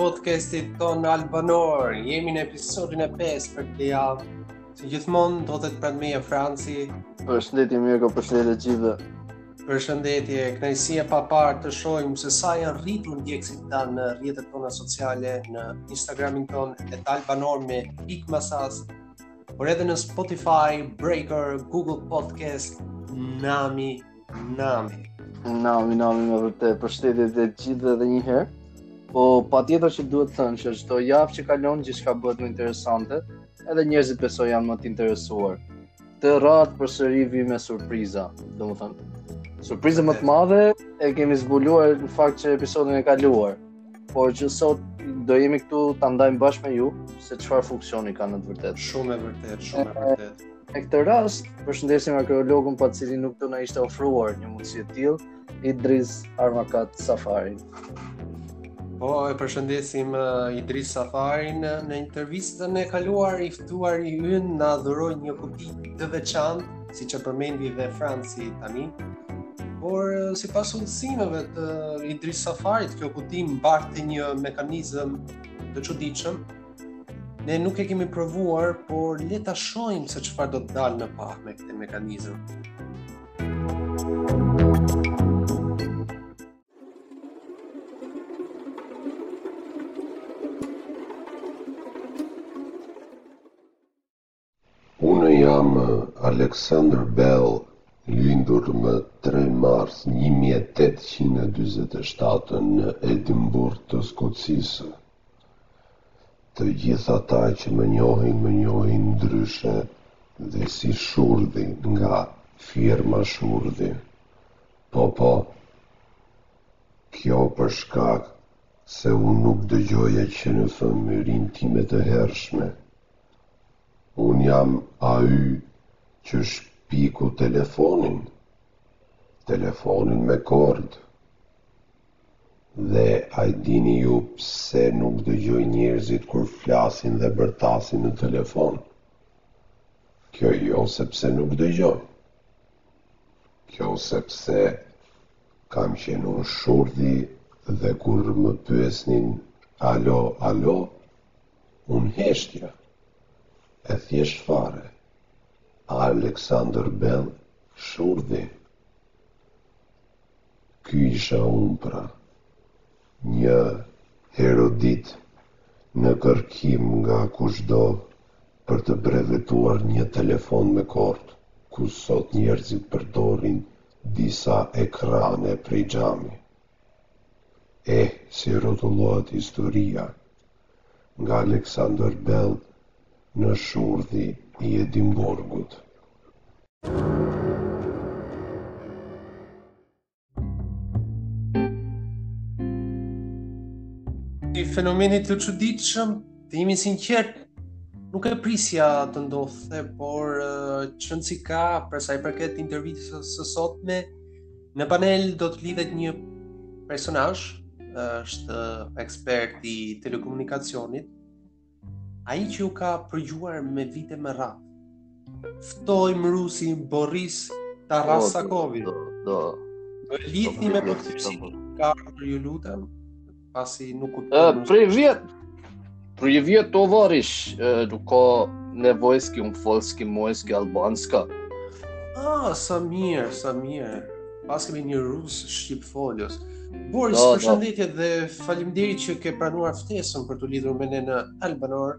podcastit tonë Albanor. Jemi në episodin e 5 për këtë javë. Si gjithmonë do të jetë pranë meje Franci. Përshëndetje Mirko, përshëndetje të gjithëve. Përshëndetje, kënaqësi e paparë të shohim se sa janë rritur ndjekësit tanë në rrjetet tona sociale, në Instagramin tonë at Albanor me pikë mbas a-së. por edhe në Spotify, Breaker, Google Podcast, Nami, Nami. Nami, Nami, me vërtet, përshëndetje të gjithëve edhe njëherë. Po, patjetër që duhet thënë që çdo javë që kalon gjithçka bëhet më interesante, edhe njerëzit besoj janë më të interesuar. Të paktën përsëri vijmë me surpriza, domethënë. Surprizën më të madhe e kemi zbuluar në fakt që episodin e kaluar. por që sot do jemi këtu ta ndajmë bashkë me ju se çfarë funksioni ka në të vërtetë. Shumë e vërtetë, shumë e vërtetë. Në këtë rast, përshëndesim arkeologun pa të cilin nuk do na ishte ofruar një mundësi e tillë, Idris Armakat Safarin. Po, e përshëndesim uh, Idris Safarin në intervistën e kaluar i ftuari ynë na dhuroi një kuti të veçantë siç e përmendi dhe Franci tani. Por sipas udhësimeve të Idris Safarit, kjo kuti mbarte një mekanizëm të çuditshëm. Ne nuk e kemi provuar, por le ta shohim se çfarë do të dalë në pah me këtë mekanizëm. Unë jam Alexander Bell, lindur më tre mars një mijë e tetëqind e dyzet e shtatë në Edimburg të Skocisë. Të gjithë ata që më njohin më njohin ndryshe dhe si Shurdhi nga firma Shurdhi. Po po. Kjo për shkak se unë nuk dëgjoja që në fëmijërinë time të hershme, Unë jam ai që shpiku telefonin, telefonin me kord. Dhe a e dini ju pse nuk dëgjojnë njerëzit kur flasin dhe bërtasin në telefon? Kjo jo sepse nuk dëgjojnë. Kjo sepse kam qenë unë shurdhi dhe kur më pyesnin alo, alo, Unë heshtja, e thjesht fare, Aleksandër Bell Shurdhi. Ky isha unë pra, një erudit në kërkim nga kushdo për të brevetuar një telefon me kordë, ku sot njerëzit përdorin disa ekrane prej xhami. Eh, si rrotullohet historia, nga Alexander Bell në Shurdhi i Edinburgut. Një fenomen i çuditshëm, të jemi i sinqertë, nuk e prisja të ndodhte, por çrëndësi ka për sa i përket intervistës së sotme, Në panel do të lidhet një personazh, është ekspert i telekomunikacionit. Ai që ju ka përgjuar me vite me radhë. Ftojmë rusin Boris Tarasakovi. Do do do lidhni me përgjithësi ka ju lutem pasi nuk kuptoj. Privjet. Privjet tovarish, nuk ka nevojski unë folski mojski albanska. Ah, sa mirë, sa mirë. Paskemi një rus shqipfolës. Boris, përshëndetje dhe faleminderit që ke pranuar ftesën për t'u lidhur me ne në Albanor.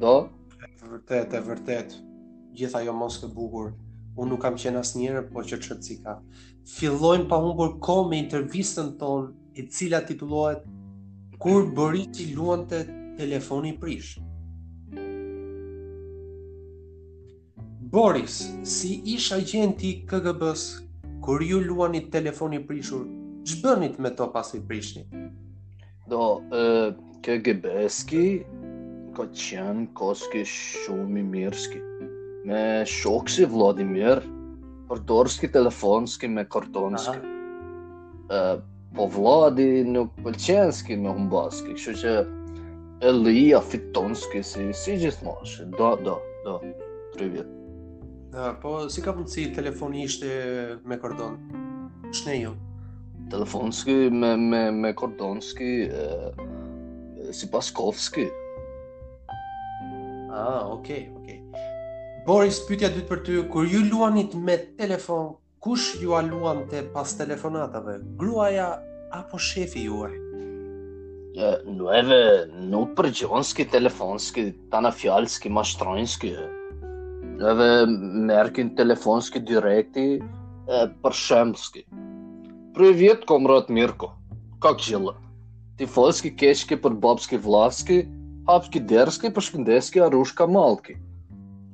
Do? E vërtet, e vërtet. Gjithë ajo Moskë e bukur. Unë nuk kam qenë asnjëherë, po që që cika. Fillojmë pa humbur kohë me intervistën tonë, e cila titullohet Kur Borisi luante telefon i prishur. Boris, si ish-agjent i KGB-s, kur ju luanit telefon i prishur, ç'bënit me to pasi i prishnit? Do, ë, KGB-ski ka qenë koski shumë i mirëski. Me shokë si Vladimir, përdorski telefonski me kordonski. Ë, Po Vladi nuk pëlqen ski me humbaski, kështu që e lija fitonski si si gjithmonë, do do do. Privet. Ja, po si ka mundsi telefoni ishte me kordon? Shneju. Telefonski me me me kordonski e, e, sipas koski. Ah, okay, okay. Boris pyetja dytë për ty, kur ju luanit me telefon, Kush jua luan të pas telefonatave? Gruaja apo shefi juaj? Neve nuk përgjonski telefonski, tana fjalski mashtronski e. Neve merrkin telefonski direkti, e, për shembski. Prej vjet komrat Mirko, ka kjellë. Ti folski keqski për babski vllaski, hapski derski për shkëndeski arushka malski.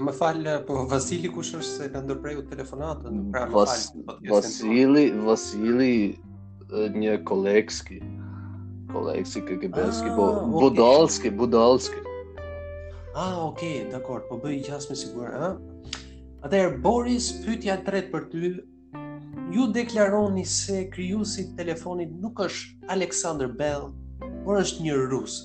Më fal, po Vasili kush është se na ndërpreu telefonatën? Pra, më fal. Po Vasili, Vasili një kolegski. Kolegski KGB-ski po ah, Budalski, Budalski. Ah, ok, dakord, po bën gjasme sigur, ha? Atëherë Boris, pyetja e tretë për ty, Ju deklaroni se krijuesi i telefonit nuk është Alexander Bell, por është një rus.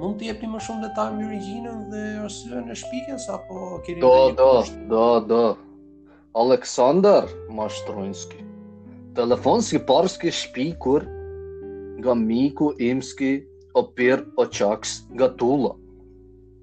Mund të jepni më shumë detaje mbi origjinën dhe arsyen e shpikjes apo keni Do, do, do, do. Alexander Mashtronski. Telefonski parski shpikur nga miku imski Opir Oçaks nga Tulla.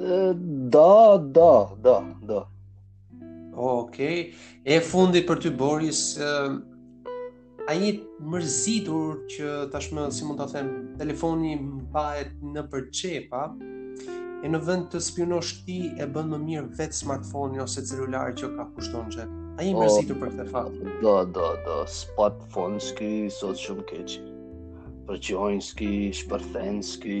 Do, do, do, do. Ok, e fundit për ty Boris, uh, a je mërzitur që tashmë, si mund ta them, telefoni mbahet nëpër xhepa, e në vend të spionosh ti e bën më mirë vetë smartphone ose celular që ka kushdo që. A je mërzitur për këtë fakt? Do, do, do, smartphoneski sot shumë keq. Përgjonski, shpërthenski,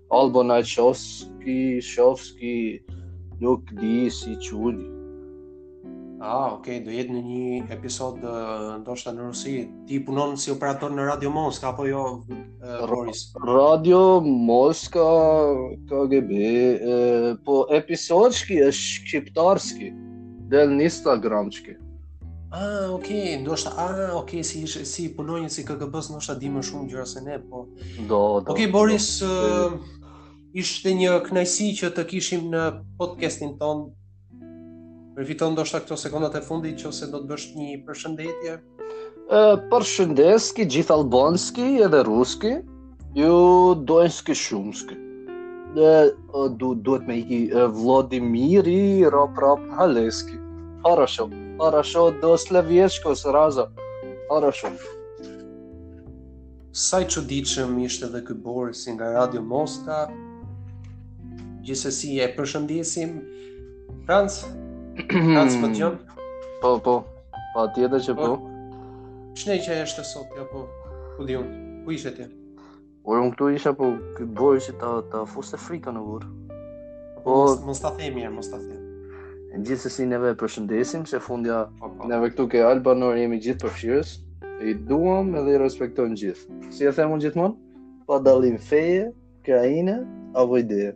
Albo Najtshovski, Shovski, nuk di si qudi. Ah, ok, do jetë në një episod ndoshta në Rusi. Ti punon si operator në Radio Moska apo jo, Boris? Radio Moska KGB, e, po episodski është shqiptarski, del në Instagramski. Ah, ok, ndoshta, ah, ok, si ishe, si punonjës i KGB-së, ndoshta di më shumë gjëra se ne, po. Do, do. Ok, Boris, do, uh, ishte një kënaqësi që të kishim në podcastin tonë. Përfito ndoshta këto sekondat e fundit qoftë se do të bësh një përshëndetje. Ë, uh, përshëndetski gjithë Albonski edhe Ruski. Ju doski shumski. Dhe du, duhet me iki Vladimiri, rap, rap, haleski. Harasho, harasho, do slavjeshko, së raza. Harasho. Sa i çuditshëm ishte edhe ky Boris nga Radio Moska. Gjithsesi e përshëndesim Franc. Franc më dëgjon. Po po. Pa tjetër që po. Ç'ne që është sot ja po. Ku di unë? Ku ishe ti? Por unë këtu isha po kjo borë që ta ta fuste frikën në vrimë. Po mos ta them mirë, mos ta them. Gjithsesi neve e përshëndesim se fundja po, po. neve këtu ke Albanor jemi gjithëpërfshirës i duam edhe i respektojmë gjithë si e them unë gjithmonë pa dallim feje, krahine, apo ideje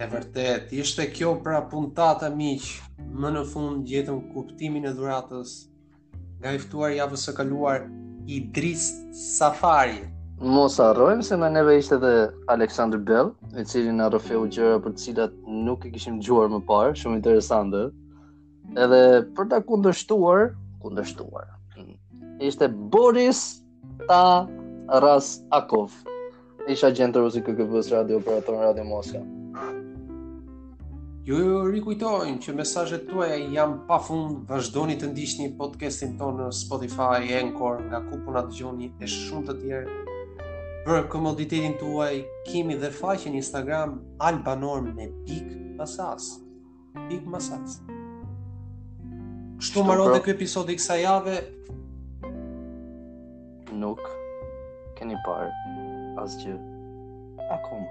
E vërtetë, ishte kjo pra puntata miq. Më në fund gjetëm kuptimin e dhuratës nga i ftuari i javës së kaluar Idris Safari. Mos harrojmë se me neve ishte dhe Aleksandr Bell, i cili na rrëfeu gjëra për të cilat nuk i kishim dëgjuar më parë, shumë interesante. Edhe për ta kundërshtuar, kundërshtuar. Ishte Boris Tarasakov. Ish-agjent rus i KGB-së radio operator në Radio Moskva. Ju ju rikujtojmë që mesazhet tuaja janë pa fund, vazhdoni të ndiqni podcastin tonë në Spotify, Anchor, nga ku po na dëgjoni e shumë të tjerë. Për komoditetin tuaj kemi dhe faqen Instagram Albanor me pikë pas a-së. Pikë mas a-së. Kështu mbaron edhe ky episod i kësaj jave? Nuk, keni parë, asgjë, akoma.